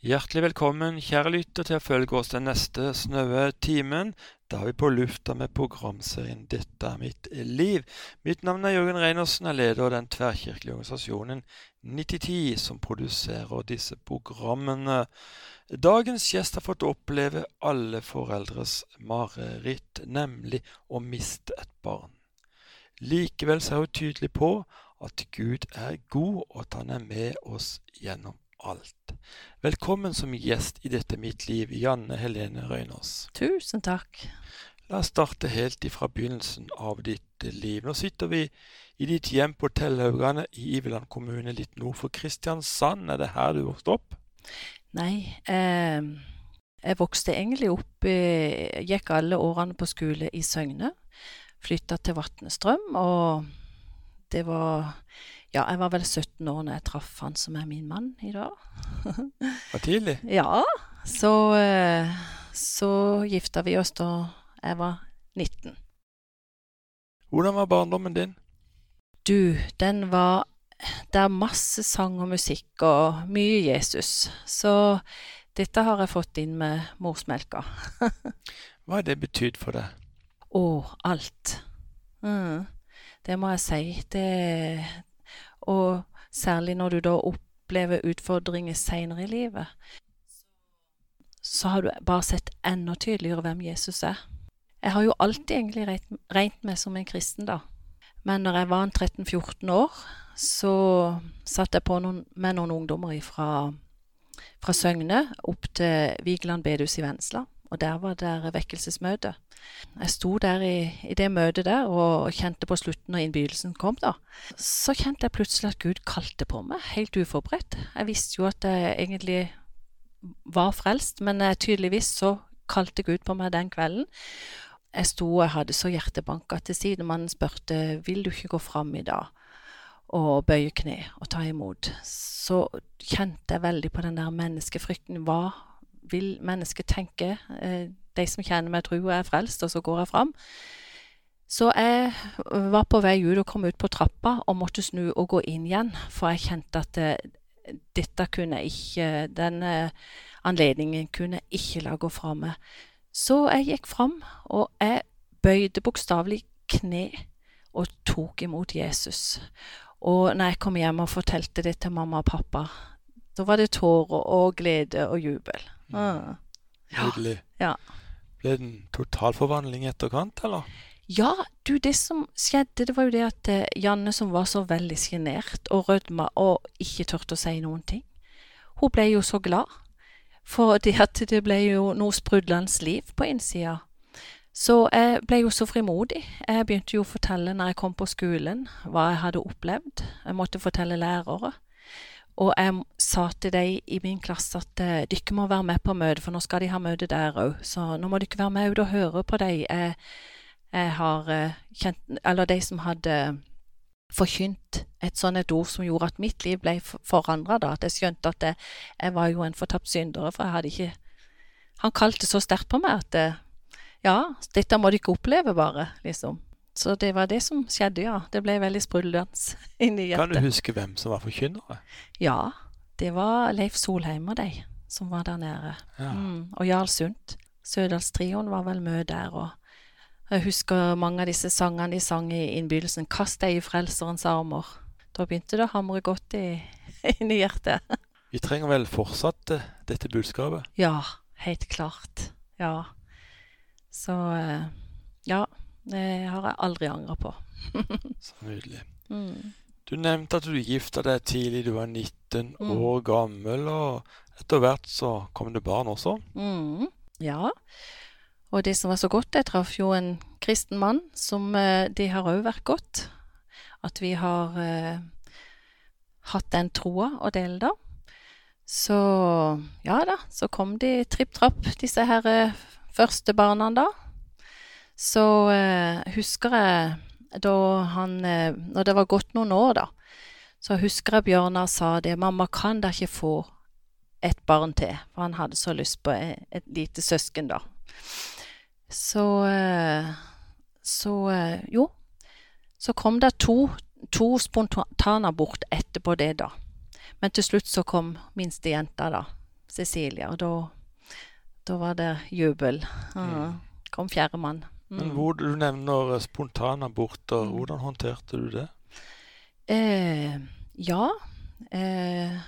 Hjertelig velkommen, kjære lytter, til å følge oss den neste snaue timen. Da er vi på lufta med programserien 'Dette er mitt liv'. Mitt navn er Jørgen Reinersen, jeg leder den tverrkirkelige organisasjonen 9010, som produserer disse programmene. Dagens gjest har fått oppleve alle foreldres mareritt, nemlig å miste et barn. Likevel så er hun tydelig på at Gud er god, og at han er med oss gjennom alt. Velkommen som gjest i dette mitt liv, Janne Helene Røynås. Tusen takk. La oss starte helt ifra begynnelsen av ditt liv. Nå sitter vi i ditt hjem på Tellhaugane i Iveland kommune, litt nord for Kristiansand. Er det her du vokste opp? Nei, eh, jeg vokste egentlig opp eh, Gikk alle årene på skole i Søgne. Flytta til Vatnestrøm, og det var Ja, jeg var vel 17 år når jeg traff han som er min mann i dag. Var tidlig? Ja, så, eh, så gifta vi oss da jeg var 19. Hvordan var barndommen din? Du, den var Det er masse sang og musikk og mye Jesus. Så dette har jeg fått inn med morsmelka. Hva har det betydd for deg? Å, alt. Mm. Det må jeg si. Det Og særlig når du da opplever utfordringer seinere i livet, så har du bare sett enda tydeligere hvem Jesus er. Jeg har jo alltid egentlig regnet, meg som en kristen, da. Men når jeg var en 13-14 år, så satt jeg på noen, med noen ungdommer fra, fra Søgne opp til Vigeland bedehus i Vennesla. Og der var det vekkelsesmøte. Jeg sto der i, i, det møtet der og kjente på slutten når innbydelsen kom, da. Så kjente jeg plutselig at Gud kalte på meg, helt uforberedt. Jeg visste jo at jeg egentlig var frelst, men tydeligvis så kalte Gud på meg den kvelden. Jeg sto og hadde så hjertebanka til sidemannen spurte vil du ikke gå fram i dag og bøye kne og ta imot. Så kjente jeg veldig på den der menneskefrykten. Hva vil mennesket tenke? De som kjenner meg, tror jeg er frelst, og så går jeg fram. Så jeg var på vei ut og kom ut på trappa og måtte snu og gå inn igjen, for jeg kjente at det, dette kunne jeg ikke Denne anledningen kunne jeg ikke la gå fra meg. Så jeg gikk fram, og jeg bøyde bokstavelig kne og tok imot Jesus. Og når jeg kom hjem og fortalte det til mamma og pappa, da var det tårer og glede og jubel. Ah. Nydelig. Ja. Ble det en totalforvandling i etterkant, eller? Ja, du, det som skjedde, det var jo det at eh, Janne, som var så veldig sjenert og rødma og ikke turte å si noen ting, hun ble jo så glad. For det at det ble jo noe sprudlende liv på innsida. Så jeg ble jo så frimodig. Jeg begynte jo å fortelle når jeg kom på skolen, hva jeg hadde opplevd. Jeg måtte fortelle lærere. Og jeg sa til de i min klasse at dere må være med på møte, for nå skal de ha møte der òg. Så nå må dere være med ut og høre på de jeg, jeg har kjent Eller de som hadde forkynt et sånt et ord som gjorde at mitt liv ble forandra. At jeg skjønte at jeg, jeg var jo en fortapt syndere, for jeg hadde ikke Han kalte så sterkt på meg at ja, dette må du ikke oppleve, bare, liksom. Så det var det som skjedde, ja. Det ble veldig sprudlende inni hjertet. Kan du huske hvem som var forkynnere? Ja, det var Leif Solheim og de som var der nede. Ja. Mm, og Jarl Sundt. Sørdalstrioen var vel med der, og jeg husker mange av disse sangene de sang i innbydelsen. 'Kast deg i Frelserens armer'. Da begynte det å hamre godt i, inn i hjertet. Vi trenger vel fortsatt eh, dette budskapet? Ja, helt klart. Ja. Så ja. Det har jeg aldri angra på. Så nydelig. Mm. Du nevnte at du gifta deg tidlig, du var 19 Mm. år gammel, og etter hvert så kom det barn også. Mm. Ja. Og det som var så godt, jeg traff jo en kristen mann, som eh, det har òg vært godt. At vi har eh, hatt den troa å dele, da. Så ja da, så kom de tripp trapp, disse her eh, første barna da. Så eh, husker jeg da han eh, Når det var gått noen år, da, så husker jeg Bjørnar sa det. 'Mamma, kan da ikke få et barn til?' For han hadde så lyst på et, et lite søsken, da. Så eh, Så eh, jo. Så kom det to, to spontanabort etterpå det, da. Men til slutt så kom minstejenta, da. Cecilie, og da, da var det jubel. Ja, Mm. Kom fjerdemann. Men hvor, du nevner eh, spontanaborter. Mm. Hvordan håndterte du det? Eh, ja, eh,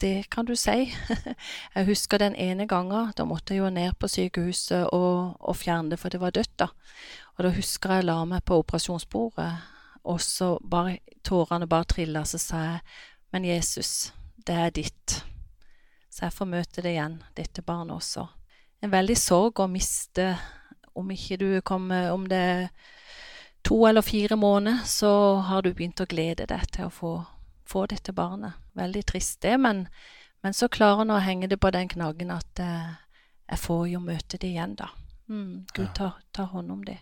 det kan du si. jeg husker den ene gangen, da måtte jeg jo ned på sykehuset og, og fjerne det, for det var dødt, da. Og da husker jeg la meg på operasjonsbordet, og så bare tårene bare trilla, så sa jeg, men Jesus, det er ditt. Så jeg får møte det igjen, dette barnet også. En veldig sorg å miste, om ikke du kommer, om det er to eller fire måneder, så har du begynt å glede deg til å få, få dette barnet. Veldig trist det, men, men så klarer han å henge det på den knaggen at eh, jeg får jo møte det igjen, da. Mm, Gud Ja. tar, tar hånd om det.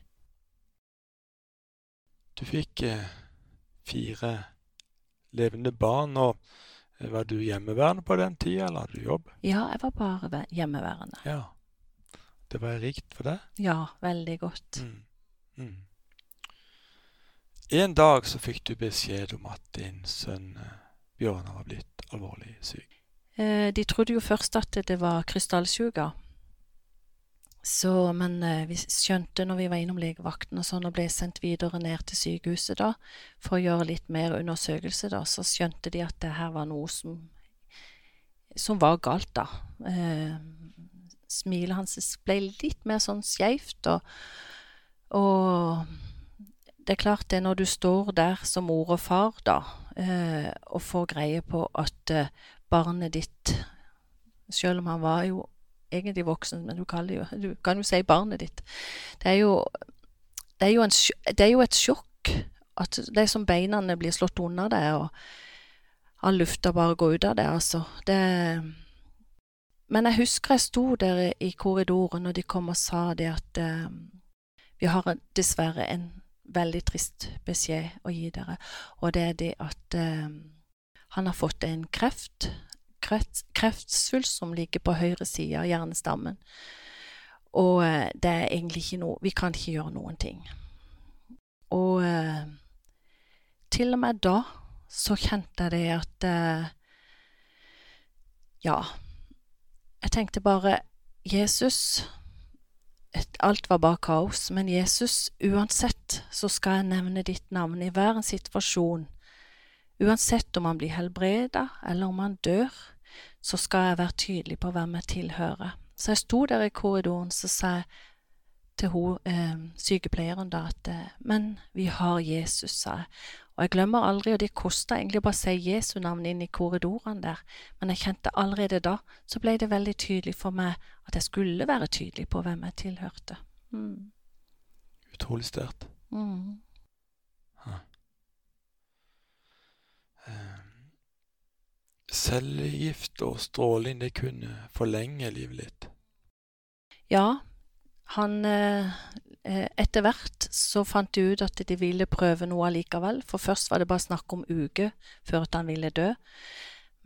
Du fikk eh, fire levende barn, og eh, var du hjemmeværende på den tida, eller hadde du jobb? Ja, jeg var bare væ- hjemmeværende. Ja. Det var rikt for deg? Ja, veldig godt. Mm. Mm. En dag så fikk du beskjed om at din sønn eh, Bjørnar var blitt alvorlig syk. Eh, de trodde jo først at det var krystallsjuka. Så, men eh, vi skjønte når vi var innom legevakten og sånn og ble sendt videre ned til sykehuset da, for å gjøre litt mer undersøkelse da, så skjønte de at det her var noe som, som var galt da. Eh, smilet hans ble litt mer sånn skjevt, og, og det er klart det når du står der som mor og far da, eh, og får greie på at eh, barnet ditt, selv om han var jo egentlig voksen, men du, jo, du kan jo si barnet ditt, det er jo, det er jo, en, det er jo et sjokk at er som beina blir slått unna det, og all lufta bare går ut av det, altså. Det, men jeg husker jeg sto der i korridoren, og de kom og sa det at eh, vi har dessverre en veldig trist beskjed å gi dere, og det er det at eh, han har fått en kreft, kreft kreftsvulst som ligger på høyre side av hjernestammen. Og eh, det er egentlig ikke noe Vi kan ikke gjøre noen ting. Og eh, til og med da så kjente jeg det at eh, Ja. Jeg tenkte bare Jesus Alt var bare kaos, men Jesus, uansett så skal jeg nevne ditt navn i hver en situasjon. Uansett om han blir helbreda eller om han dør, så skal jeg være tydelig på hvem jeg tilhører. Så jeg sto der i korridoren, så sa jeg til ho, eh, sykepleieren da at eh, Men vi har Jesus, sa jeg. Og jeg glemmer aldri, og det kosta egentlig bare å si Jesu navn inn i korridorene der, men jeg kjente allerede da, så ble det veldig tydelig for meg at jeg skulle være tydelig på hvem jeg tilhørte. Mm. Utrolig sterkt. Mm. Eh, Cellegift og stråling, det kunne forlenge livet litt. Ja, han eh, eh, Etter hvert så fant de ut at de ville prøve noe allikevel, for først var det bare snakk om uke før at han ville dø.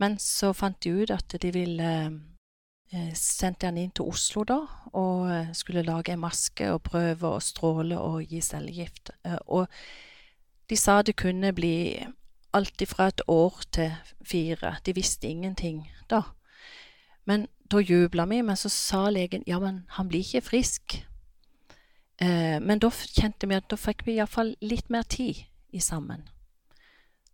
Men så fant de ut at de ville eh, Sendte han inn til Oslo da, og eh, skulle lage en maske og prøve å stråle og gi cellegift. Eh, og de sa det kunne bli alt ifra et år til fire. De visste ingenting da. Men da jubla vi, men så sa legen ja, men han blir ikke frisk. Eh, men da kjente vi at da fikk vi iallfall litt mer tid i sammen.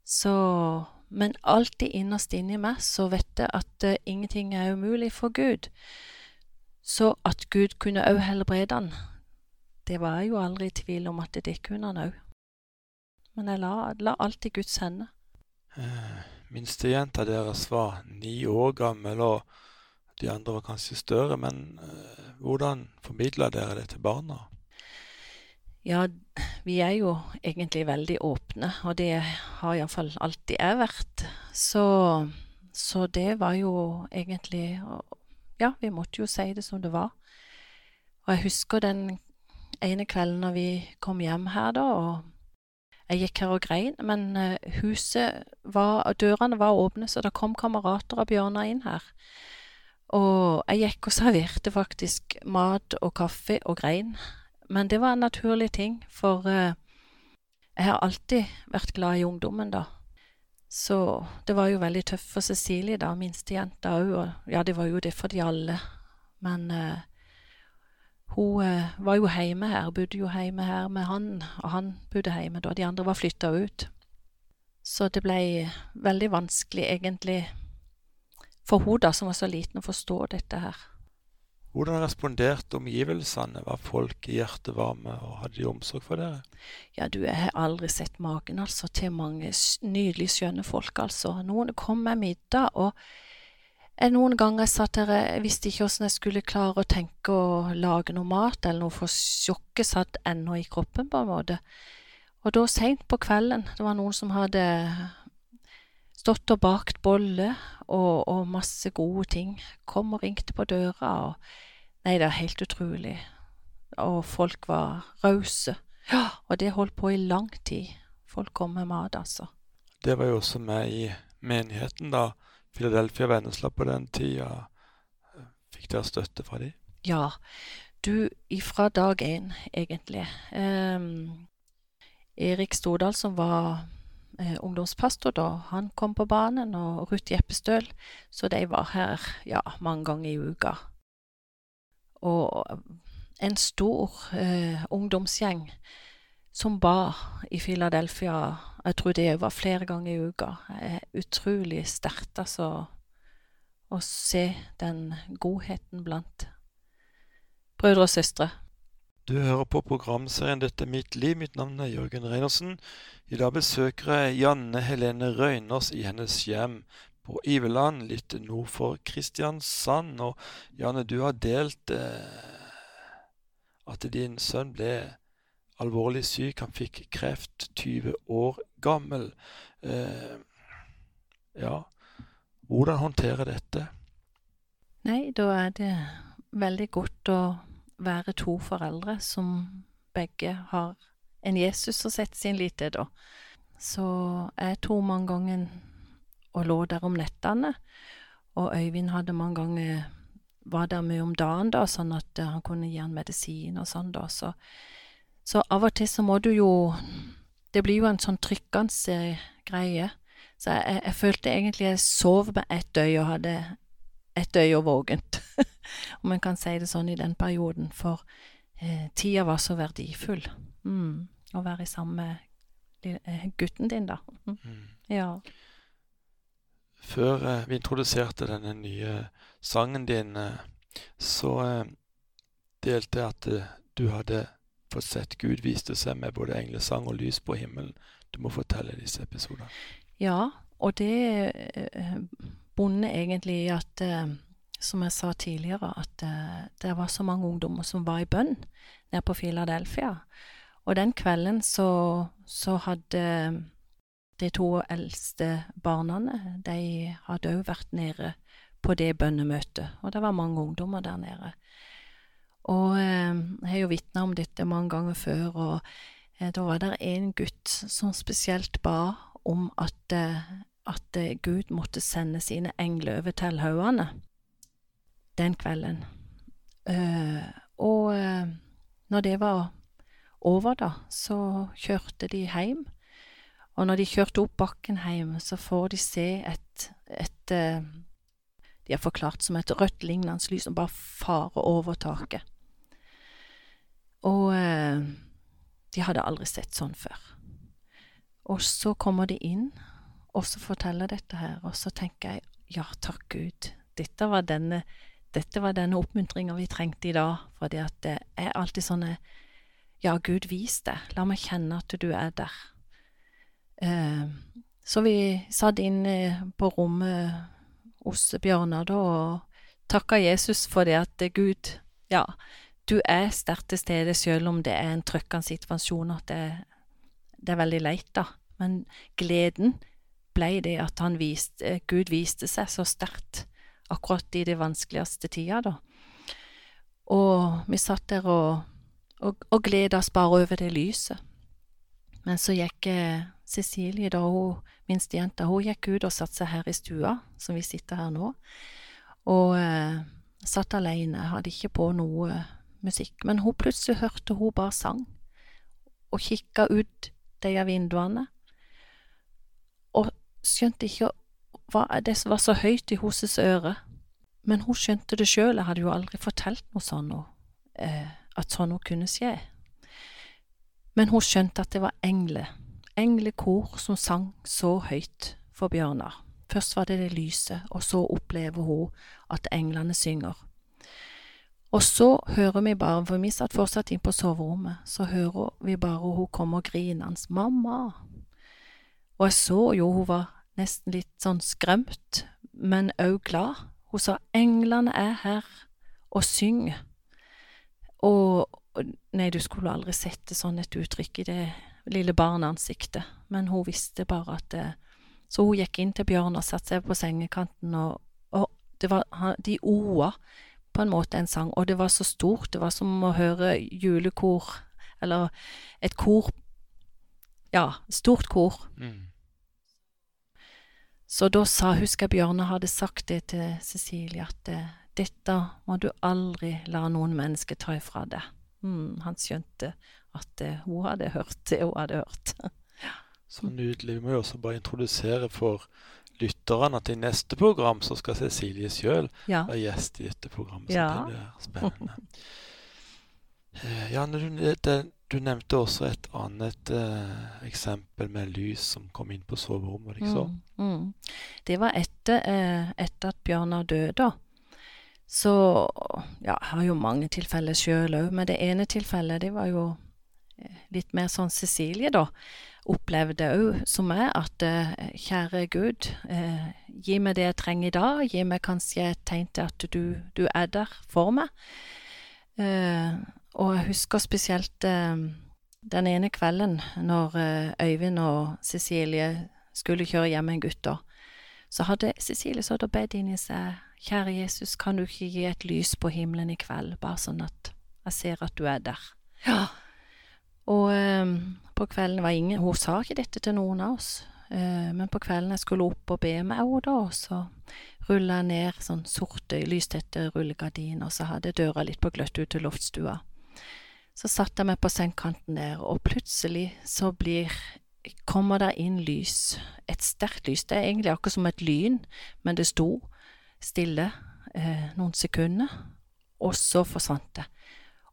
Så Men alltid innerst inni meg så vet jeg at eh, ingenting er umulig for Gud. Så at Gud kunne òg helbrede han, det var jeg jo aldri i tvil om at det kunne han òg. Men jeg la, la alt i Guds hender. Eh, Minstejenta deres var ni år gammel, og de andre var kanskje større. Men eh, hvordan formidla dere det til barna? Ja, vi er jo egentlig veldig åpne, og det har iallfall alltid jeg vært. Så, så det var jo egentlig Ja, vi måtte jo si det som det var. Og jeg husker den ene kvelden når vi kom hjem her, da, og jeg gikk her og grein, men eh, huset var Dørene var åpne, så det kom kamerater av Bjørnar inn her. Og jeg gikk og serverte faktisk mat og kaffe og grein. Men det var en naturlig ting, for eh, jeg har alltid vært glad i ungdommen, da. Så det var jo veldig tøft for Cecilie, da, minstejenta òg, og ja, det var jo det for de alle. Men eh, hun eh, var jo hjemme her, bodde jo hjemme her med han, og han bodde hjemme da. De andre var flytta ut. Så det ble veldig vanskelig, egentlig, for hun da, som var så liten, å forstå dette her. Hvordan responderte omgivelsene? Var folk i hjertet varme, og hadde de omsorg for dere? Ja, du, jeg har aldri sett maken altså til mange nydelig skjønne folk, altså. Noen kom med middag, og jeg noen ganger satt der jeg visste ikke hvordan jeg skulle klare å tenke å lage noe mat, eller noe, for sjokket satt ennå i kroppen, på en måte. Og da seint på kvelden, det var noen som hadde stått og bakt bolle og, og, masse gode ting. Kom og ringte på døra og Nei, det er helt utrolig. Og folk var rause. Ja, og det holdt på i lang tid. Folk kom med mat, altså. Det var jo også med i menigheten, da. Philadelphia Vennesla på den tida. Fikk dere støtte fra de? Ja. Du, ifra dag én, egentlig. Um, Erik Stordal, som var eh, ungdomspastor da, han kom på banen, og Ruth Jeppestøl, så de var her ja, mange ganger i uka. Og en stor eh, ungdomsgjeng som ba i Philadelphia, jeg tror det var flere ganger i uka, er utrolig sterkt, altså, å se den godheten blant brødre og søstre. Du hører på programserien 'Dette er mitt liv'. Mitt navn er Jørgen Reinersen. I dag besøker jeg Janne Helene Røyners i hennes hjem på Iveland, litt nord for Kristiansand. Og Janne, du har delt eh, at din sønn ble alvorlig syk. Han fikk kreft 20 år gammel. Eh, ja, hvordan håndtere dette? Nei, da er det veldig godt å være to foreldre som begge har en Jesus å sette sin lit til, da. Så jeg tok mange ganger og lå der om nettene, og Øyvind hadde mange ganger var der mye om dagen, da, sånn at uh, han kunne gi han medisin og sånn, da. Så, så, av og til så må du jo Det blir jo en sånn trykkende greie. Så jeg, jeg følte egentlig jeg sov med ett øye og hadde ett øye vågent, om en kan si det sånn i den perioden, for eh, tida var så verdifull. Mm. Å være sammen med eh, gutten din, da. Mm. Mm. Ja. Før eh, vi introduserte denne nye sangen din, eh, så eh, delte jeg at eh, du hadde fått sett Gud viste seg med både englesang og lys på himmelen. Du må fortelle disse episodene. Ja, og det bunner egentlig i at, som jeg sa tidligere, at det var så mange ungdommer som var i bønn nede på Philadelphia. Og den kvelden så, så hadde de to eldste barna de hadde òg vært nede på det bønnemøtet, og det var mange ungdommer der nede. Og eh, jeg har jo vitna om dette mange ganger før, og eh, da var det en gutt som spesielt ba om at, eh, at Gud måtte sende sine engler over til haugene den kvelden. Uh, og uh, når det var over, da, så kjørte de hjem. Og når de kjørte opp bakken hjem, så får de se et, et De har forklart som et rødt lignende lys som bare farer over taket. Og de hadde aldri sett sånn før. Og så kommer de inn, og så forteller dette her, og så tenker jeg ja, takk Gud, dette var denne, dette denne oppmuntringa vi trengte i dag, at det er alltid sånne ja, Gud, vis det. La meg kjenne at du er der. Eh, så vi satt inn på rommet hos Bjørnar da og takka Jesus for det at Gud, ja, du er sterkt til stede selv om det er en trøkkende situasjon, at det, det, er veldig leit, da. Men gleden ble det at viste, Gud viste seg så sterkt akkurat i det vanskeligste tida, da. Og vi satt der og og, og gleda oss bare over det lyset. Men så gikk eh, Cecilie, da hun minstejenta, hun gikk ut og satte seg her i stua, som vi sitter her nå, og eh, satt alene, hadde ikke på noe eh, musikk. Men hun plutselig hørte hun bare sang, og kikka ut de av vinduene. Skjønte ikke hva det var så høyt i hennes øre. Men hun skjønte det sjøl, jeg hadde jo aldri fortalt noe sånn noe, eh, at sånn noe kunne skje. Men hun skjønte at det var engler, englekor som sang så høyt for Bjørnar. Først var det det lyse, og så opplever hun at englene synger. Og så hører vi bare, for vi satt fortsatt inn på soverommet, så hører vi bare hun kommer grinende 'mamma'. Og jeg så jo hun var nesten litt sånn skremt, men òg glad. Hun sa 'englene er her og synger'. Og nei, du skulle aldri sette sånn et uttrykk i det lille barneansiktet, men hun visste bare at det, Så hun gikk inn til Bjørn og satte seg på sengekanten, og, og det var, de oa på en måte en sang, og det var så stort. Det var som å høre julekor, eller et kor Ja, stort kor. Mm. Så da sa, husker jeg Bjørne hadde sagt det til Cecilie, at eh, dette må du aldri la noen mennesker ta ifra deg. Mm, han skjønte at uh, hun hadde hørt det hun hadde hørt. Så nydelig. Vi må jo også bare introdusere for lytterne at i neste program så skal Cecilie sjøl ja. være gjest i dette programmet. Så ja. det blir spennende. Ja, ja, du, det, du, nevnte også et annet eh, eksempel med lys som kom inn på soverommet. Liksom. Mm, mm. Det var etter, eh, etter at Bjørnar døde. Så ja, jeg har jo mange tilfeller sjøl òg, men det ene tilfellet det var jo litt mer sånn Cecilie, da opplevde òg, som meg, at eh, kjære Gud, eh, gi meg det jeg trenger i dag, gi meg kanskje et tegn til at du, du er der for meg. Eh, og jeg husker spesielt eh, den ene kvelden når eh, Øyvind og Cecilie skulle kjøre hjem en gutt, da. Så hadde Cecilie så bedt inni seg, kjære Jesus, kan du ikke gi et lys på himmelen i kveld, bare sånn at jeg ser at du er der. Ja, og eh, på kvelden var ingen Hun sa ikke dette til noen av oss, eh, men på kvelden jeg skulle opp og be med henne, da, så rulla jeg ned sånn sorte, lystette rullegardiner, og så hadde døra litt på gløtt ut til loftstua. Så satte jeg meg på sengekanten der, og plutselig så blir kommer der inn lys, et sterkt lys. Det er egentlig akkurat som et lyn, men det sto stille eh, noen sekunder, og så forsvant det.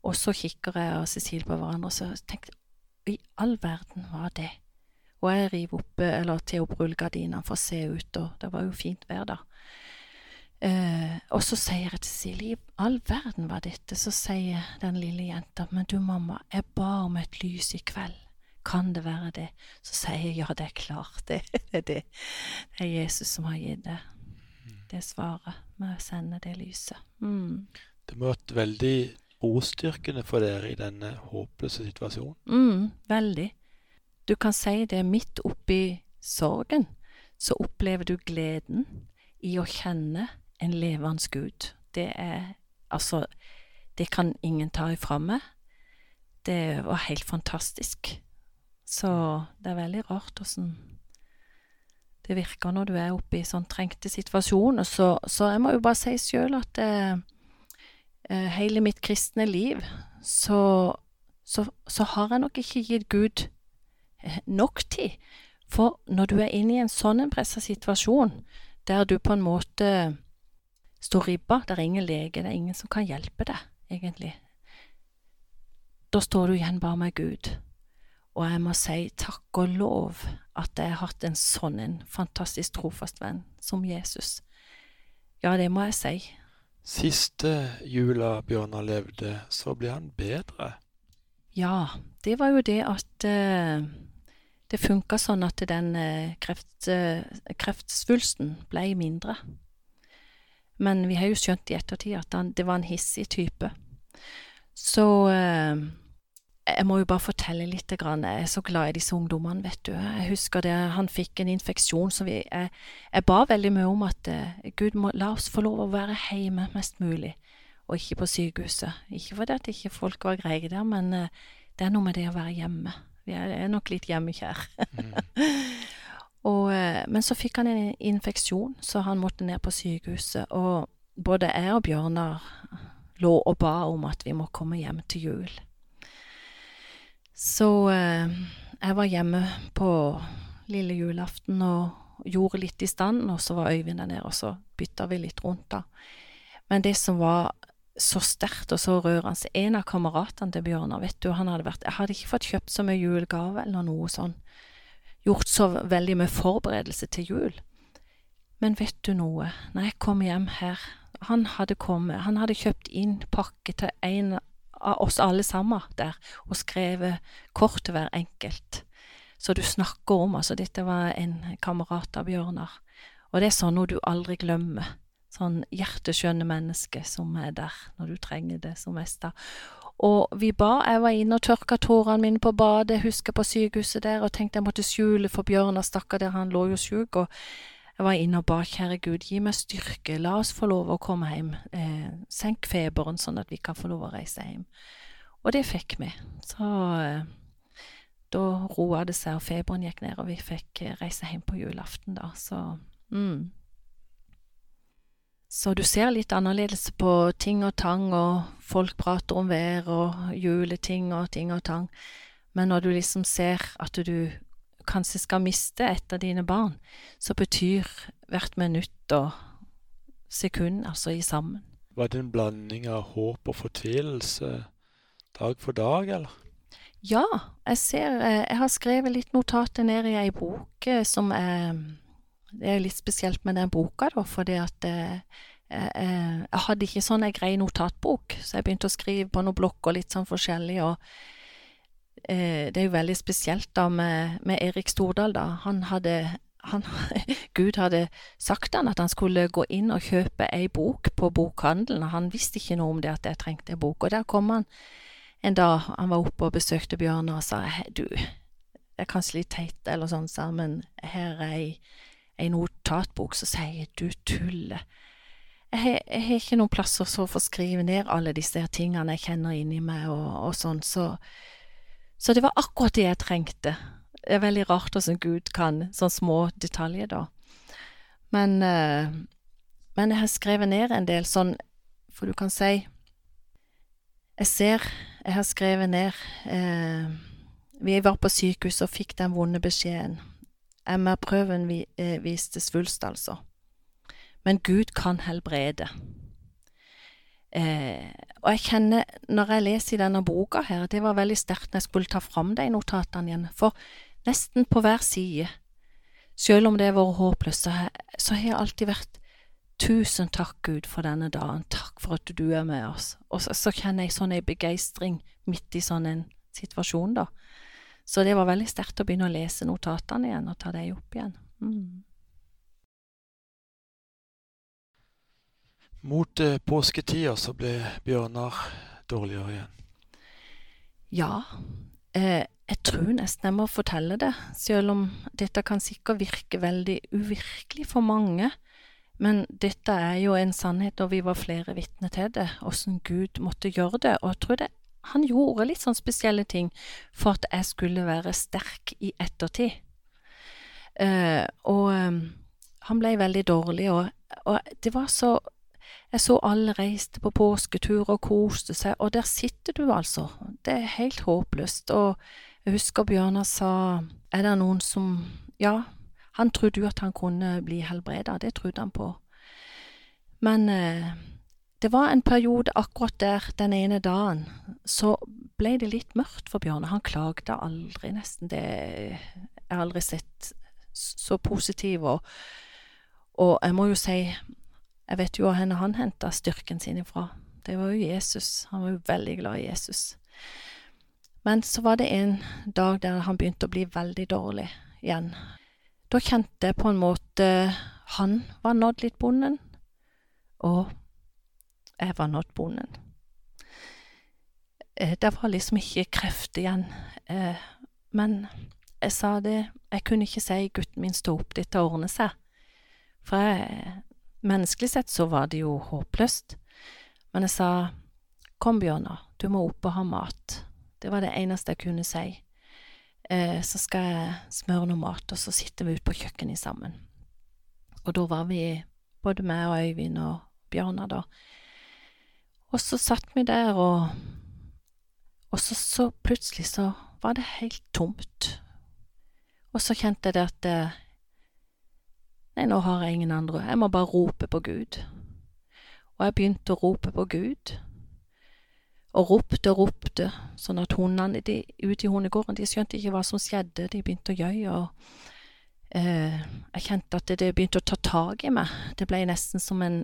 Og så kikker jeg og Cecilie på hverandre, og så tenkte i all verden var det? Og jeg river opp, eller til opp rullegardinene for å se ut, og det var jo fint vær da. Eh, og så sier jeg til Silje, i all verden var dette? Så sier den lille jenta, men du mamma, jeg ba om et lys i kveld. Kan det være det? Så sier jeg ja, det er klart, det, det er det. Det er Jesus som har gitt det, det svaret med å sende det lyset. Mm. Det må ha vært veldig ordstyrkende for dere i denne håpløse situasjonen? Mm, veldig. Du kan si det midt oppi sorgen, så opplever du gleden i å kjenne en levende Gud. Det er altså Det kan ingen ta ifra meg. Det var helt fantastisk. Så det er veldig rart åssen det virker når du er oppe i sånn trengte situasjoner. Så, så jeg må jo bare si sjøl at eh, eh, hele mitt kristne liv, så, så, så, har jeg nok ikke gitt Gud eh, nok tid. For når du er inne i en sånn pressa situasjon, der du på en måte står ribba, det er ingen lege, det er ingen som kan hjelpe deg, egentlig, da står du igjen bare med Gud. Og jeg må si takk og lov at jeg har hatt en sånn en fantastisk trofast venn som Jesus. Ja, det må jeg si. Siste jula Bjørnar levde, så ble han bedre. Ja, det var jo det at uh, det funka sånn at den uh, kreft, uh, kreftsvulsten ble mindre. Men vi har jo skjønt i ettertid at han, det var en hissig type. Så jeg må jo bare fortelle litt. Jeg er så glad i disse ungdommene, vet du. Jeg husker det, han fikk en infeksjon, så vi, jeg, jeg ba veldig mye om at uh, Gud må la oss få lov å være hjemme mest mulig, og ikke på sykehuset. Ikke fordi at ikke folk var greie der, men uh, det er noe med det å være hjemme. Vi er, er nok litt hjemmekjær. mm. og, uh, men så fikk han en infeksjon, så han måtte ned på sykehuset. Og både jeg og Bjørnar lå og ba om at vi må komme hjem til jul. Så eh, jeg var hjemme på lille julaften og, gjorde litt i stand, og så var Øyvind der nede, og så bytta vi litt rundt, da. Men det som var så sterkt og så rørende En av kameratene til Bjørnar, vet du, han hadde vært Jeg hadde ikke fått kjøpt så mye julegave eller noe sånn. Gjort så veldig med forberedelse til jul. Men vet du noe, når jeg kom hjem her Han hadde kommet, han hadde kjøpt inn pakke til en av oss alle sammen der, og skrevet kort til hver enkelt. Så du snakker om, altså dette var en kamerat av Bjørnar, og det er sånn noe du aldri glemmer. Sånn hjerteskjønne menneske som er der når du trenger det som mest. da. Og vi ba, jeg var inne og tørka tårene mine på badet, jeg husker på sykehuset der, og tenkte jeg måtte skjule for Bjørnar, stakkar der, han lå jo sjuk, og jeg var inne og ba, kjære Gud, gi meg styrke, la oss få lov å komme hjem, eh, senk feberen sånn at vi kan få lov å reise hjem. Og det fikk vi. Så eh, da roa det seg, og feberen gikk ned, og vi fikk eh, reise hjem på julaften, da, så mm. Så du ser litt annerledes på ting og tang, og folk prater om vær og juleting og ting og tang, men når du liksom ser at du kanskje skal miste et av dine barn, så betyr hvert minutt og sekund altså i sammen. Var det en blanding av håp og fortvilelse dag for dag, eller? Ja, jeg ser eh, Jeg har skrevet litt notater ned i ei bok eh, som er Det er litt spesielt med den boka, da, fordi at jeg, eh, jeg hadde ikke sånn ei grei notatbok, så jeg begynte å skrive på noen blokker litt sånn forskjellig, og eh, det er jo veldig spesielt da med, med Erik Stordal, da. Han hadde han, Gud hadde sagt han at han skulle gå inn og kjøpe ei bok på bokhandelen, og han visste ikke noe om det at jeg trengte ei bok. Og der kom han en dag, han var oppe og besøkte Bjørnar og sa du, det er kanskje litt teit eller sånn, sa men her er ei, ei notatbok, så sier du tuller. Jeg jeg har ikke noen plasser så å få skrive ned alle disse tingene jeg kjenner inni meg og, og sånn, så så det var akkurat det jeg trengte. Det er veldig rart hvordan Gud kan sånne små detaljer, da. Men, eh, men jeg har skrevet ned en del sånn, for du kan si Jeg ser jeg har skrevet ned eh, Vi var på sykehus og fikk den vonde beskjeden. MR-prøven vi, eh, viste svulst, altså. Men Gud kan helbrede. Eh, og jeg kjenner, når jeg leser i denne boka her, det var veldig sterkt når jeg skulle ta fram de notatene igjen, for nesten på hver side, selv om det har vært håpløst, så, har jeg alltid vært Tusen takk, Gud, for denne dagen, takk for at du er med oss. Og så, så kjenner jeg sånn ei begeistring midt i sånn en situasjon, da. Så det var veldig sterkt å begynne å lese notatene igjen og ta dem opp igjen. Mm. Mot eh, påsketida så ble Bjørnar dårligere igjen. Ja, eh, jeg tror nesten jeg må fortelle det, selv om dette kan sikkert virke veldig uvirkelig for mange. Men dette er jo en sannhet, og vi var flere vitner til det, åssen Gud måtte gjøre det. Og jeg tror det, han gjorde litt sånn spesielle ting for at jeg skulle være sterk i ettertid. Eh, og um, han ble veldig dårlig, og, og det var så jeg så alle reiste på påsketur og koste seg, og der sitter du altså. Det er helt håpløst. Og jeg husker Bjørnar sa, er det noen som Ja, han trodde jo at han kunne bli helbreda, det trodde han på. Men eh, det var en periode akkurat der, den ene dagen, så ble det litt mørkt for Bjørne. Han klagde aldri, nesten. Det Jeg har aldri sett så positiv, og, og jeg må jo si jeg vet jo hvor han henta styrken sin ifra. Det var jo Jesus. Han var jo veldig glad i Jesus. Men så var det en dag der han begynte å bli veldig dårlig igjen. Da kjente jeg på en måte han var nådd litt bonden, og jeg var nådd bonden. Eh, det var liksom ikke kreft igjen. Eh, men jeg sa det, jeg kunne ikke si gutten min stå opp, dette ordner seg. For jeg, Menneskelig sett så var det jo håpløst, men jeg sa kom, Bjørnar, du må opp og ha mat. Det var det eneste jeg kunne si. Eh, så skal jeg smøre noe mat, og så sitter vi ute på kjøkkenet sammen. Og da var vi, både meg og Øyvind og Bjørnar, da. Og så satt vi der, og, og så, så plutselig så var det helt tomt. Og så kjente jeg det at eh, Nei, nå har jeg ingen andre. Jeg må bare rope på Gud. Og jeg begynte å rope på Gud. Og ropte og ropte, sånn at hundene de, ute i hundegården de skjønte ikke hva som skjedde. De begynte å gjøye. og eh, Jeg kjente at det, det, begynte å ta tak i meg. Det ble nesten som en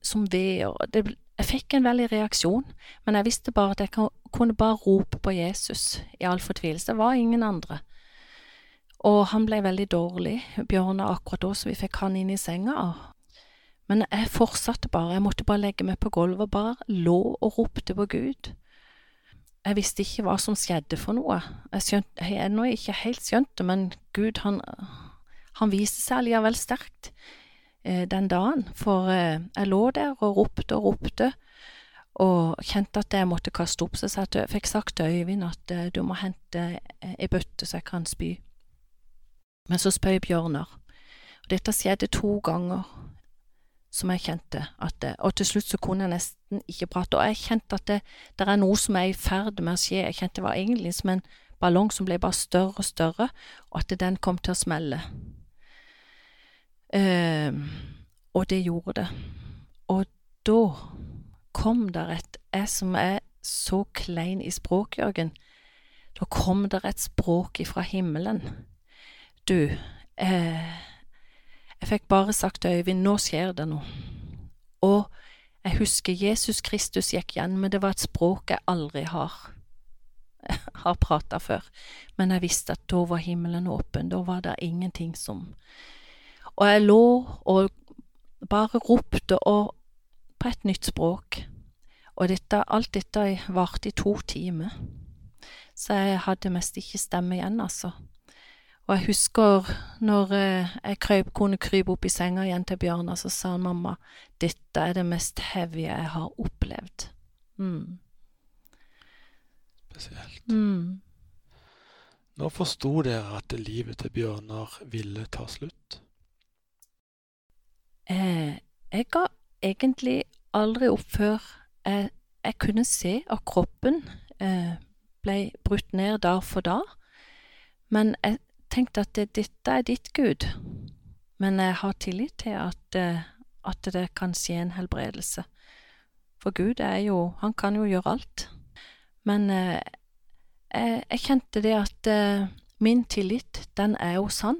som ved. og det, Jeg fikk en veldig reaksjon, men jeg visste bare at jeg kunne bare rope på Jesus i all fortvilelse. Det var ingen andre. Og han ble veldig dårlig, Bjørnar, akkurat da, så vi fikk han inn i senga. Men jeg fortsatte bare, jeg måtte bare legge meg på gulvet og bare lå og ropte på Gud. Jeg visste ikke hva som skjedde for noe. Jeg skjønte, jeg ennå ikke helt skjønt det, men Gud, han, han viste seg allikevel sterkt den dagen. For eh, jeg lå der og ropte og ropte, og kjente at jeg måtte kaste opp. Så jeg fikk sagt til Øyvind at eh, du må hente ei bøtte så jeg kan spy. Men så spøy Bjørnar. Og dette skjedde to ganger som jeg kjente at Og til slutt så kunne jeg nesten ikke prate. Og jeg kjente at det er noe som er i ferd med å skje. Jeg kjente det var egentlig som en ballong som ble bare større og større, og at den kom til å smelle. Uh, og det gjorde det. Og da kom der et Jeg som er så klein i språk, Jørgen. Da kom der et språk ifra himmelen du, eh, jeg fikk bare sagt til Øyvind, nå skjer det noe. Og jeg husker Jesus Kristus gikk igjen, men det var et språk jeg aldri har, har prata før. Men jeg visste at da var himmelen åpen, da var det ingenting som Og jeg lå og bare ropte og på et nytt språk. Og dette, alt dette varte i to timer. Så jeg hadde mest ikke stemme igjen, altså. Og jeg husker når eh, jeg krøp, kunne krype opp i senga igjen til Bjørnar, så sa han mamma, dette er det mest heavy jeg har opplevd. Mm. Spesielt. Mm. Nå forsto dere at livet til Bjørnar ville ta slutt? Eh, jeg ga egentlig aldri opp før jeg, jeg kunne se at kroppen eh, ble brutt ned dag for dag. Men jeg tenkte at det, dette er ditt Gud, men jeg har tillit til at, eh, at det kan skje en helbredelse. For Gud er jo Han kan jo gjøre alt. Men jeg, jeg, kjente det at min tillit, den er jo sann.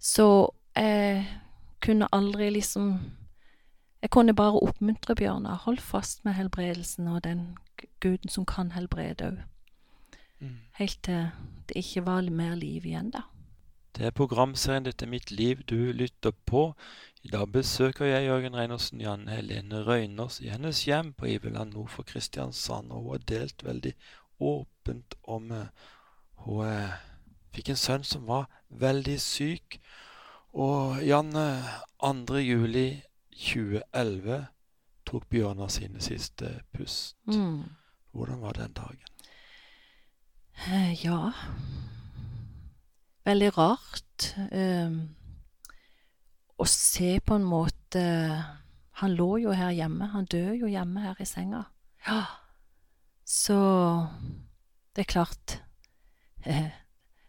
Så jeg kunne aldri liksom Jeg kunne bare oppmuntre Bjørnar. Hold fast med helbredelsen og den Guden som kan helbrede òg. Mm. Helt til det ikke var mer liv igjen, da. Det er programserien 'Dette er mitt liv' du lytter på. I dag besøker jeg Jørgen Reinersen Janne Helene Røyners i hennes hjem på Iveland nord for Kristiansand. Og hun har delt veldig åpent om uh, Hun uh, fikk en sønn som var veldig syk. Og Janne, 2. juli 2011 tok Bjørnar sine siste pust. Mm. Hvordan var den dagen? Eh, ja Veldig rart um, å se på en måte Han lå jo her hjemme. Han døde jo hjemme her i senga. Ja. Så det er klart eh,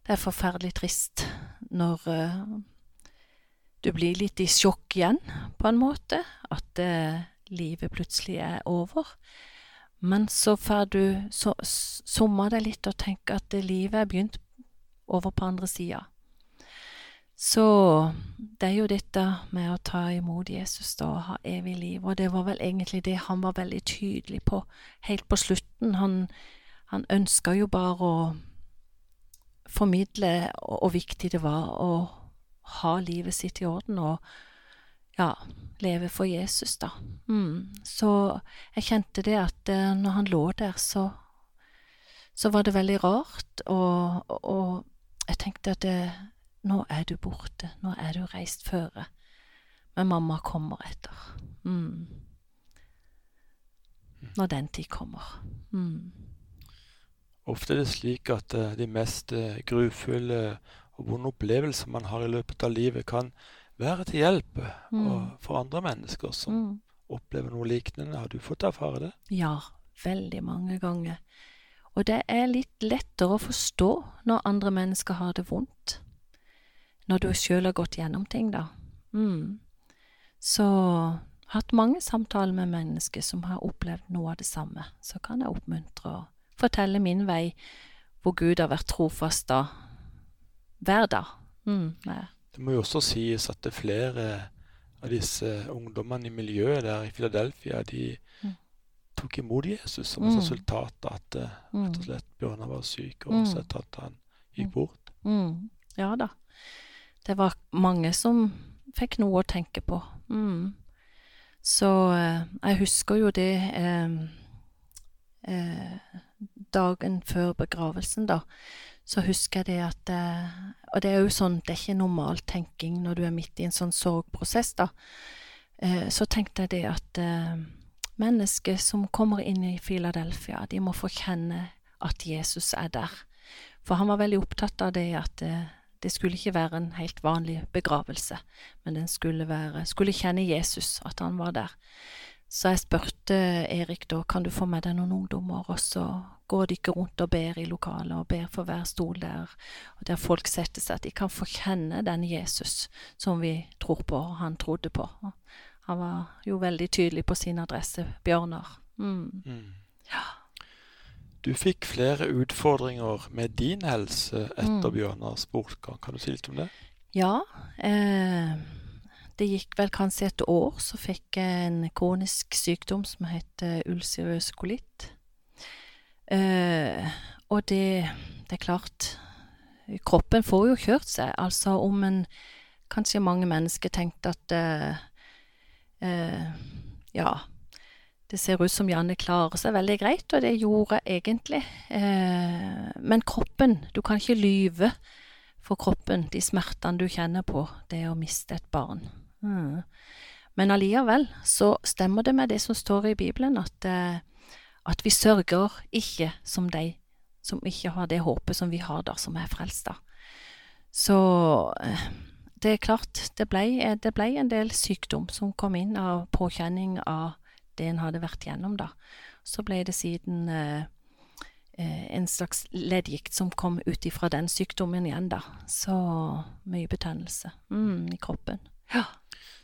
Det er forferdelig trist når eh, du blir litt i sjokk igjen, på en måte. At eh, livet plutselig er over. Men så får du så, deg litt og tenke at livet er begynt over på andre sida. Så det er jo dette med å ta imot Jesus da, og ha evig liv, og det var vel egentlig det han var veldig tydelig på helt på slutten. Han, han ønska jo bare å formidle hvor viktig det var å ha livet sitt i orden, og ja, leve for Jesus, da. Mm. Så jeg kjente det at uh, når han lå der, så, så var det veldig rart, og, og, jeg tenkte at det, nå er du borte, nå er du reist føre, men mamma kommer etter. Mm. Når den tid kommer. Mm. Ofte er det slik at uh, de mest uh, grufulle og vonde opplevelser man har i løpet av livet, kan være til hjelp mm. for andre mennesker som mm. opplever noe lignende. Har du fått erfare det? Ja, veldig mange ganger. Og det er litt lettere å forstå når andre mennesker har det vondt. Når du sjøl har gått gjennom ting, da. Mm. Så hatt mange samtaler med mennesker som har opplevd noe av det samme. Så kan jeg oppmuntre og fortelle min vei, hvor Gud har vært trofast da, hver dag. Mm. Det må jo også sies at det er flere av disse ungdommene i miljøet der i Philadelphia, de Mm. tok imot Jesus som Mm. et resultat av at eh, Mm. rett og slett Bjørnar var syk, og Mm. etter at han gikk bort. Mm, ja da. Det var mange som fikk noe å tenke på. Mm. Så eh, jeg husker jo det eh, eh, dagen før begravelsen, da. Så husker jeg det at eh, Og det er jo sånn, det er ikke normal tenking når du er midt i en sånn sorgprosess, da. Eh, så tenkte jeg det at eh, mennesker som kommer inn i Philadelphia, de må få kjenne at Jesus er der. For han var veldig opptatt av det at det skulle ikke være en helt vanlig begravelse, men den skulle være Skulle kjenne Jesus, at han var der. Så jeg spurte Erik da, kan du få med deg noen ungdommer, og så går de ikke rundt og ber i lokalet, og ber for hver stol der, og der folk setter seg, at de kan få kjenne den Jesus som vi tror på, og han trodde på. Han var jo veldig tydelig på sin adresse, Bjørnar. Mm. Mm. Ja. Du fikk flere utfordringer med din helse etter Mm. Bjørnars bortgang. Kan du si litt om det? Ja, eh, det gikk vel kanskje et år, så fikk jeg en kronisk sykdom som heter ulcerøs kolitt. Eh, og det, det er klart, kroppen får jo kjørt seg. Altså om en Kanskje mange mennesker tenkte at eh, eh, ja, det ser ut som Janne klarer seg veldig greit, og det gjorde jeg egentlig. Eh, men kroppen, du kan ikke lyve for kroppen, de smertene du kjenner på, det å miste et barn. Mm. Men allikevel så stemmer det med det som står i Bibelen, at, eh, at vi sørger ikke som de som ikke har det håpet som vi har da, som er frelst da. Så eh, det er klart, det ble, det ble en del sykdom som kom inn av påkjenning av det en hadde vært gjennom da. Så ble det siden eh, eh, en slags leddgikt som kom ut ifra den sykdommen igjen, da. Så mye betennelse mm, i kroppen. Ja.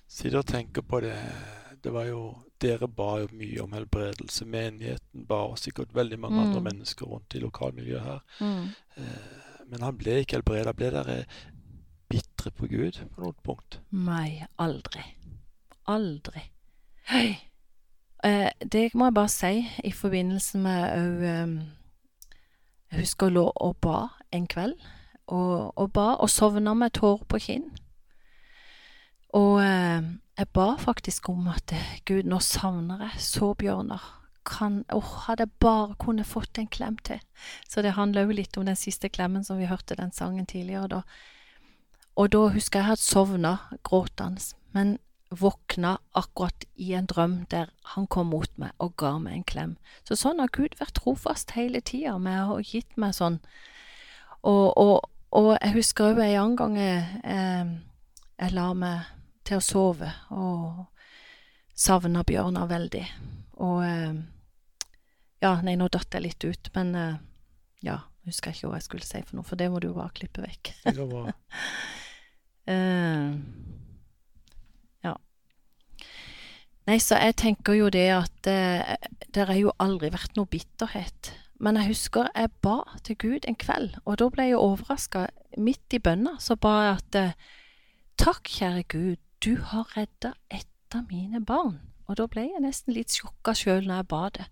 Sitter og tenker på det. Det var jo Dere ba jo mye om helbredelse. Menigheten ba, og sikkert veldig mange Mm. andre mennesker rundt i lokalmiljøet her. Mm. Eh, Men han ble ikke helbreda. Ble dere bitre på Gud på noe punkt? Nei, aldri. Aldri. Hei. Eh, det må jeg bare si i forbindelse med òg eh, Jeg husker å lå og ba en kveld, og, og ba og sovna med tårer på kinn. Og eh, jeg ba faktisk om at eh, Gud, nå savner jeg så Bjørnar. Kan, oh, hadde jeg bare kunnet fått en klem til. Så det handler jo litt om den siste klemmen som vi hørte den sangen tidligere da. Og da husker jeg hadde sovna gråtende, men våkna akkurat i en drøm der han kom mot meg og ga meg en klem. Så sånn har Gud vært trofast hele tida med å ha gitt meg sånn. Og, og, og jeg husker òg en annen gang jeg, jeg, jeg la meg til å sove og savna Bjørnar veldig. Og eh, Ja, nei, nå datt jeg litt ut, men eh, ja, husker ikke hva jeg skulle si for noe, for det må du bare klippe vekk. Det går bra. Eh, ja. Nei, så jeg tenker jo det at eh, det har jo aldri vært noe bitterhet. Men jeg husker jeg ba til Gud en kveld, og da ble jeg overraska. Midt i bønna så ba jeg at Takk, kjære Gud, du har redda ett av mine barn. Og da ble jeg nesten litt sjokka sjøl når jeg ba det.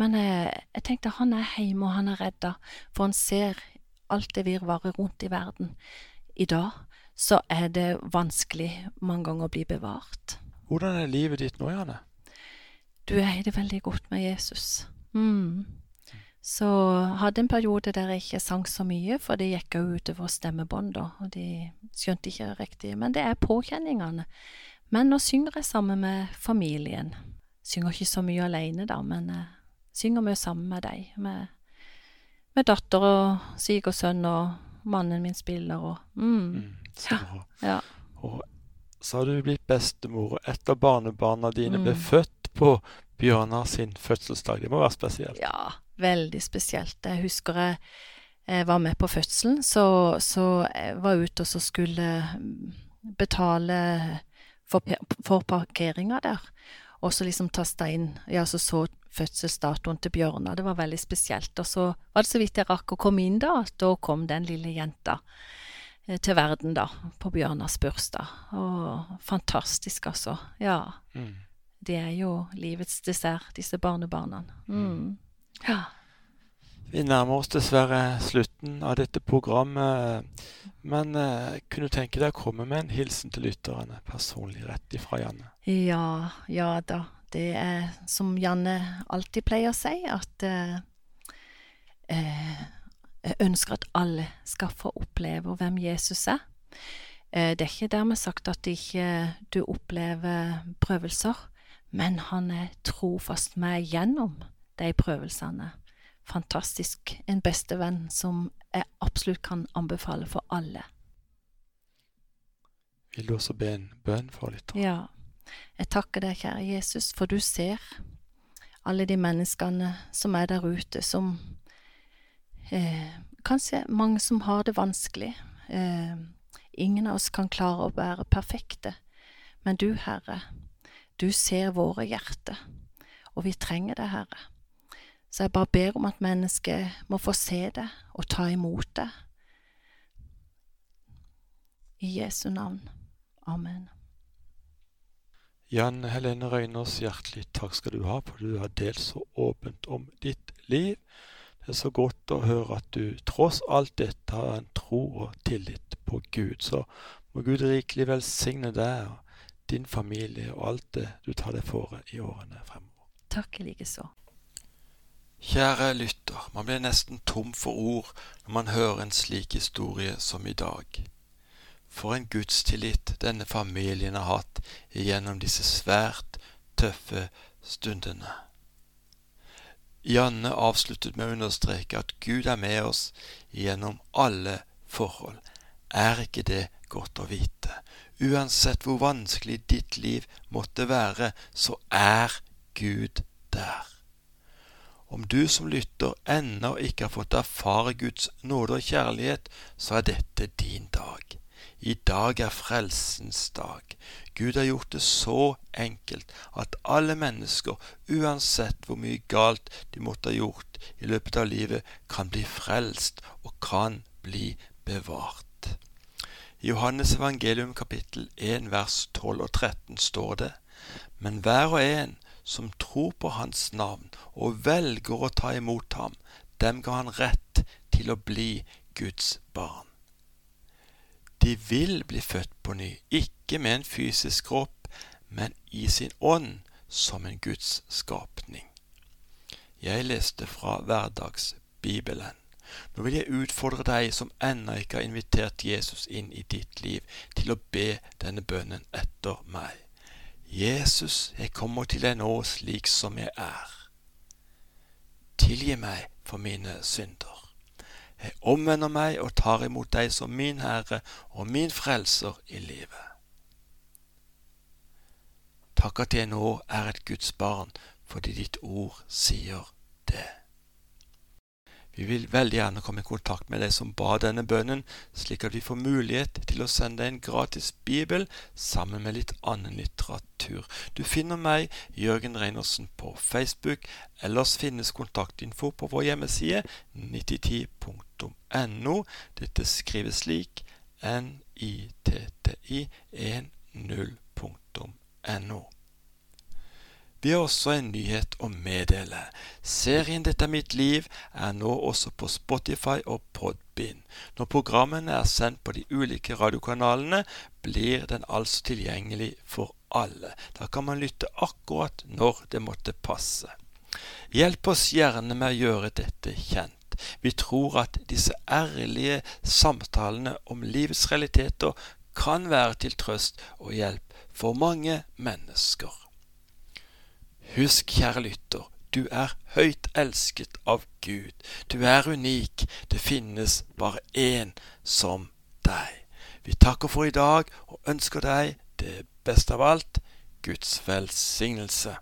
Men jeg, jeg tenkte han er hjemme, og han er redda, for han ser alt det virvaret rundt i verden. I dag så er det vanskelig mange ganger å bli bevart. Hvordan er livet ditt nå, Janne? Du i det veldig godt med Jesus. Mm. Så hadde en periode der jeg ikke sang så mye, for det gikk jo utover stemmebånd, da, og de skjønte ikke riktig. Men det er påkjenningene. Men nå synger jeg sammen med familien. Synger ikke så mye alene, da, men jeg synger mye sammen med deg. Med, med datter og svigersønn, og mannen min spiller, og mm. Mm, så bra. Ja. Og så har du blitt bestemor, og et av barnebarna dine ble Mm. født på Bjørnar sin fødselsdag. Det må være spesielt. Ja, veldig spesielt. Jeg husker jeg, jeg var med på fødselen, så, så jeg var ute og så skulle mm, betale for, for parkeringa der. Og så liksom tasta inn Ja, så så fødselsdatoen til Bjørnar. Det var veldig spesielt. Og så var det så vidt jeg rakk å komme inn da, at da kom den lille jenta eh, til verden, da, på Bjørnars bursdag. Og fantastisk, altså. Ja. Mm. Det er jo livets dessert, disse barnebarna. Mm. Ja. Vi nærmer oss dessverre slutten av dette programmet. Men eh, kunne du tenke deg å komme med en hilsen til lytterne, personlig rett ifra Janne? Ja, ja da. Det er som Janne alltid pleier å si, at eh, eh, jeg ønsker at alle skal få oppleve hvem Jesus er. Eh, det er ikke dermed sagt at ikke du opplever prøvelser, men han er trofast med gjennom de prøvelsene fantastisk. En bestevenn som jeg absolutt kan anbefale for alle. Vil du også be en bønn for lytterne? Ja. Jeg takker deg, kjære Jesus, for du ser alle de menneskene som er der ute, som eh, Kanskje mange som har det vanskelig. Eh, ingen av oss kan klare å være perfekte, men du, Herre, du ser våre hjerter, og vi trenger det, Herre. Så jeg bare ber om at mennesket må få se det og ta imot det. I Jesu navn. Amen. Jan Helene Røyners, hjertelig takk skal du ha, for du har delt så åpent om ditt liv. Det er så godt å høre at du tross alt dette har en tro og tillit på Gud. Så må Gud rikelig velsigne deg og din familie og alt det du tar deg for i årene fremover. Takk likeså. Kjære lytter, man blir nesten tom for ord når man hører en slik historie som i dag. For en gudstillit denne familien har hatt gjennom disse svært tøffe stundene. Janne avsluttet med å understreke at Gud er med oss gjennom alle forhold. Er ikke det godt å vite? Uansett hvor vanskelig ditt liv måtte være, så er Gud med du som lytter ennå ikke har fått erfare Guds nåde og kjærlighet, så er dette din dag. I dag er frelsens dag. Gud har gjort det så enkelt at alle mennesker, uansett hvor mye galt de måtte ha gjort i løpet av livet, kan bli frelst og kan bli bevart. I Johannes evangelium kapittel 1 vers 12 og 13 står det:" Men hver og en som tror på Hans navn og velger å ta imot ham, dem ga han rett til å bli Guds barn. De vil bli født på ny, ikke med en fysisk kropp, men i sin ånd som en Guds skapning. Jeg leste fra Hverdagsbibelen. Nå vil jeg utfordre deg som ennå ikke har invitert Jesus inn i ditt liv, til å be denne bønnen etter meg. Jesus, jeg kommer til deg nå slik som jeg er. Tilgi meg for mine synder. Jeg omvender meg og tar imot deg som min Herre og min Frelser i livet. Takk at jeg nå er et Guds barn fordi ditt ord sier det. Vi vil veldig gjerne komme i kontakt med deg som ba denne bønnen, slik at vi får mulighet til å sende deg en gratis bibel sammen med litt annen litteratur. Du finner meg, Jørgen Reinersen, på Facebook. Ellers finnes kontaktinfo på vår hjemmeside 9010.no. Dette skrives slik nitti10.no. Vi har også en nyhet å meddele. Serien 'Dette er mitt liv' er nå også på Spotify og Podbind. Når programmene er sendt på de ulike radiokanalene, blir den altså tilgjengelig for alle. Da kan man lytte akkurat når det måtte passe. Hjelp oss gjerne med å gjøre dette kjent. Vi tror at disse ærlige samtalene om livets realiteter kan være til trøst og hjelp for mange mennesker. Husk, kjære lytter, du er høyt elsket av Gud. Du er unik. Det finnes bare én som deg. Vi takker for i dag og ønsker deg det beste av alt Guds velsignelse.